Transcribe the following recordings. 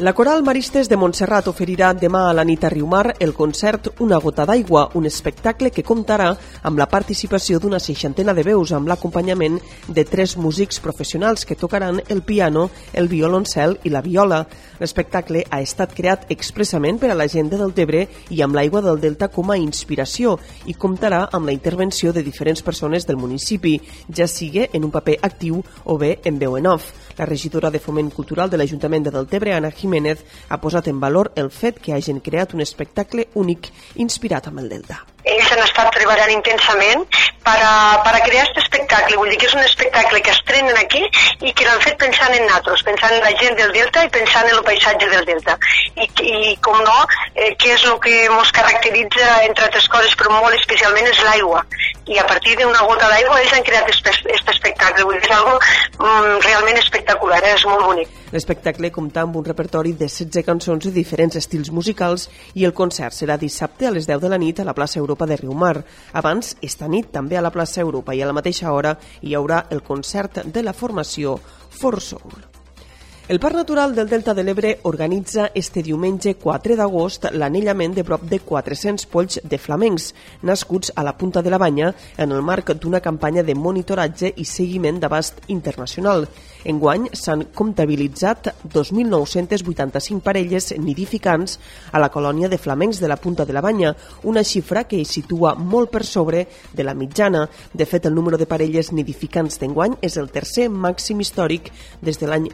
La Coral Maristes de Montserrat oferirà demà a la nit a Riumar el concert Una gota d'aigua, un espectacle que comptarà amb la participació d'una seixantena de veus amb l'acompanyament de tres músics professionals que tocaran el piano, el violoncel i la viola. L'espectacle ha estat creat expressament per a la gent de Deltebre i amb l'aigua del Delta com a inspiració i comptarà amb la intervenció de diferents persones del municipi, ja sigui en un paper actiu o bé en veu en off. La regidora de Foment Cultural de l'Ajuntament de Deltebre, Ana Jiménez, ha posat en valor el fet que hagin creat un espectacle únic inspirat amb el Delta. Ells han estat treballant intensament per a, per a crear aquest espectacle. Vull dir que és un espectacle que estrenen aquí i que l'han fet pensant en nosaltres, pensant en la gent del Delta i pensant en el paisatge del Delta. I, i com no, eh, què és el que ens caracteritza, entre altres coses, però molt especialment és l'aigua i a partir d'una gota d'aigua ells han creat aquest espectacle. Vull dir, és algo mm, realment espectacular, eh? és molt bonic. L'espectacle compta amb un repertori de 16 cançons de diferents estils musicals i el concert serà dissabte a les 10 de la nit a la plaça Europa de Riumar. Abans, esta nit, també a la plaça Europa i a la mateixa hora hi haurà el concert de la formació For Soul. El Parc Natural del Delta de l'Ebre organitza este diumenge 4 d'agost l'anellament de prop de 400 polls de flamencs nascuts a la punta de la banya en el marc d'una campanya de monitoratge i seguiment d'abast internacional. Enguany s'han comptabilitzat 2.985 parelles nidificants a la colònia de flamencs de la punta de la banya, una xifra que es situa molt per sobre de la mitjana. De fet, el número de parelles nidificants d'enguany és el tercer màxim històric des de l'any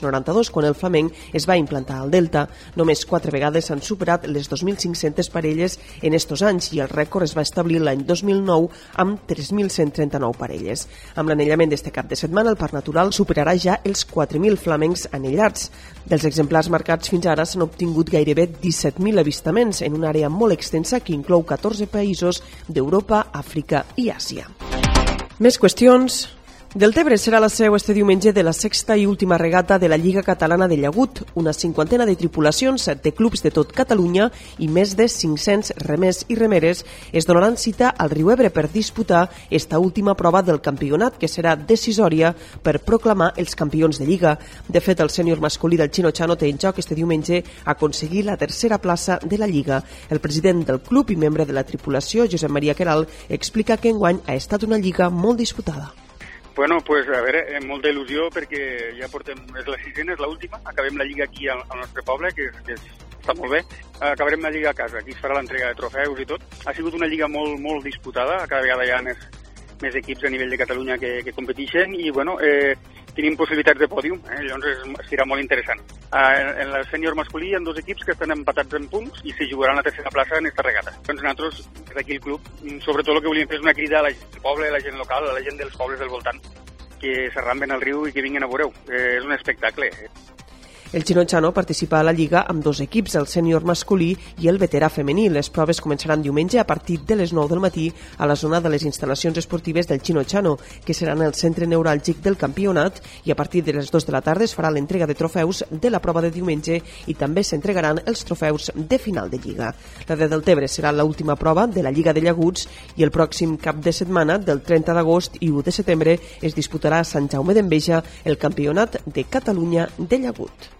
1992, quan el flamenc es va implantar al Delta. Només quatre vegades s'han superat les 2.500 parelles en estos anys i el rècord es va establir l'any 2009 amb 3.139 parelles. Amb l'anellament d'este cap de setmana, el Parc Natural superarà ja els 4.000 flamencs anellats. Dels exemplars marcats fins ara s'han obtingut gairebé 17.000 avistaments en una àrea molt extensa que inclou 14 països d'Europa, Àfrica i Àsia. Més qüestions Deltebre serà la seu este diumenge de la sexta i última regata de la Lliga Catalana de Llagut, una cinquantena de tripulacions de clubs de tot Catalunya i més de 500 remers i remeres es donaran cita al Riu Ebre per disputar esta última prova del campionat que serà decisòria per proclamar els campions de Lliga. De fet, el sènior masculí del Chino Chano té en joc este diumenge aconseguir la tercera plaça de la Lliga. El president del club i membre de la tripulació, Josep Maria Queral, explica que enguany ha estat una lliga molt disputada. Bueno, pues a veure, amb molta il·lusió perquè ja portem, és la sisena, és l'última, acabem la lliga aquí al, al nostre poble, que, que està molt bé, acabarem la lliga a casa, aquí es farà l'entrega de trofeus i tot. Ha sigut una lliga molt, molt disputada, cada vegada hi ha més, més equips a nivell de Catalunya que, que competeixen i, bueno, eh, tenim possibilitats de pòdium, eh? llavors serà molt interessant. Eh, en el sènior masculí hi ha dos equips que estan empatats en punts i se jugaran la tercera plaça en esta regata. Doncs nosaltres, des d'aquí el club, sobretot el que volíem fer és una crida a la gent del poble, a la gent local, a la gent dels pobles del voltant, que s'arramben al riu i que vinguin a veureu. Eh, és un espectacle. El Chano participa a la Lliga amb dos equips, el sènior masculí i el veterà femení. Les proves començaran diumenge a partir de les 9 del matí a la zona de les instal·lacions esportives del Chano, que seran el centre neuràlgic del campionat i a partir de les 2 de la tarda es farà l'entrega de trofeus de la prova de diumenge i també s'entregaran els trofeus de final de Lliga. La de Deltebre serà l'última prova de la Lliga de Llaguts i el pròxim cap de setmana, del 30 d'agost i 1 de setembre, es disputarà a Sant Jaume d'Enveja el Campionat de Catalunya de Llagut.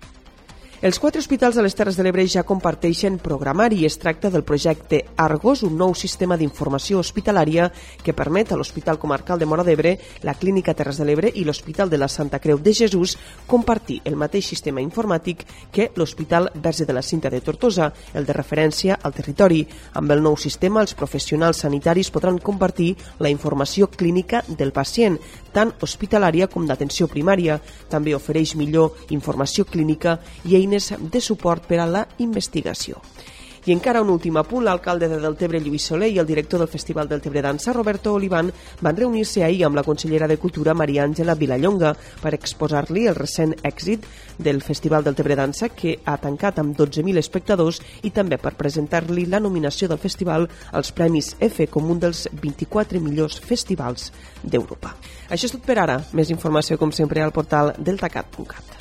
Els quatre hospitals de les Terres de l'Ebre ja comparteixen programari. Es tracta del projecte Argos, un nou sistema d'informació hospitalària que permet a l'Hospital Comarcal de Mora d'Ebre, la Clínica Terres de l'Ebre i l'Hospital de la Santa Creu de Jesús compartir el mateix sistema informàtic que l'Hospital Verge de la Cinta de Tortosa, el de referència al territori. Amb el nou sistema, els professionals sanitaris podran compartir la informació clínica del pacient, tant hospitalària com d'atenció primària. També ofereix millor informació clínica i eines eines de suport per a la investigació. I encara un últim apunt, l'alcalde de Deltebre, Lluís Soler, i el director del Festival Deltebre Dansa, Roberto Olivan, van reunir-se ahir amb la consellera de Cultura, Maria Àngela Vilallonga, per exposar-li el recent èxit del Festival Deltebre Dansa, que ha tancat amb 12.000 espectadors, i també per presentar-li la nominació del festival als Premis F com un dels 24 millors festivals d'Europa. Això és tot per ara. Més informació, com sempre, al portal deltacat.cat.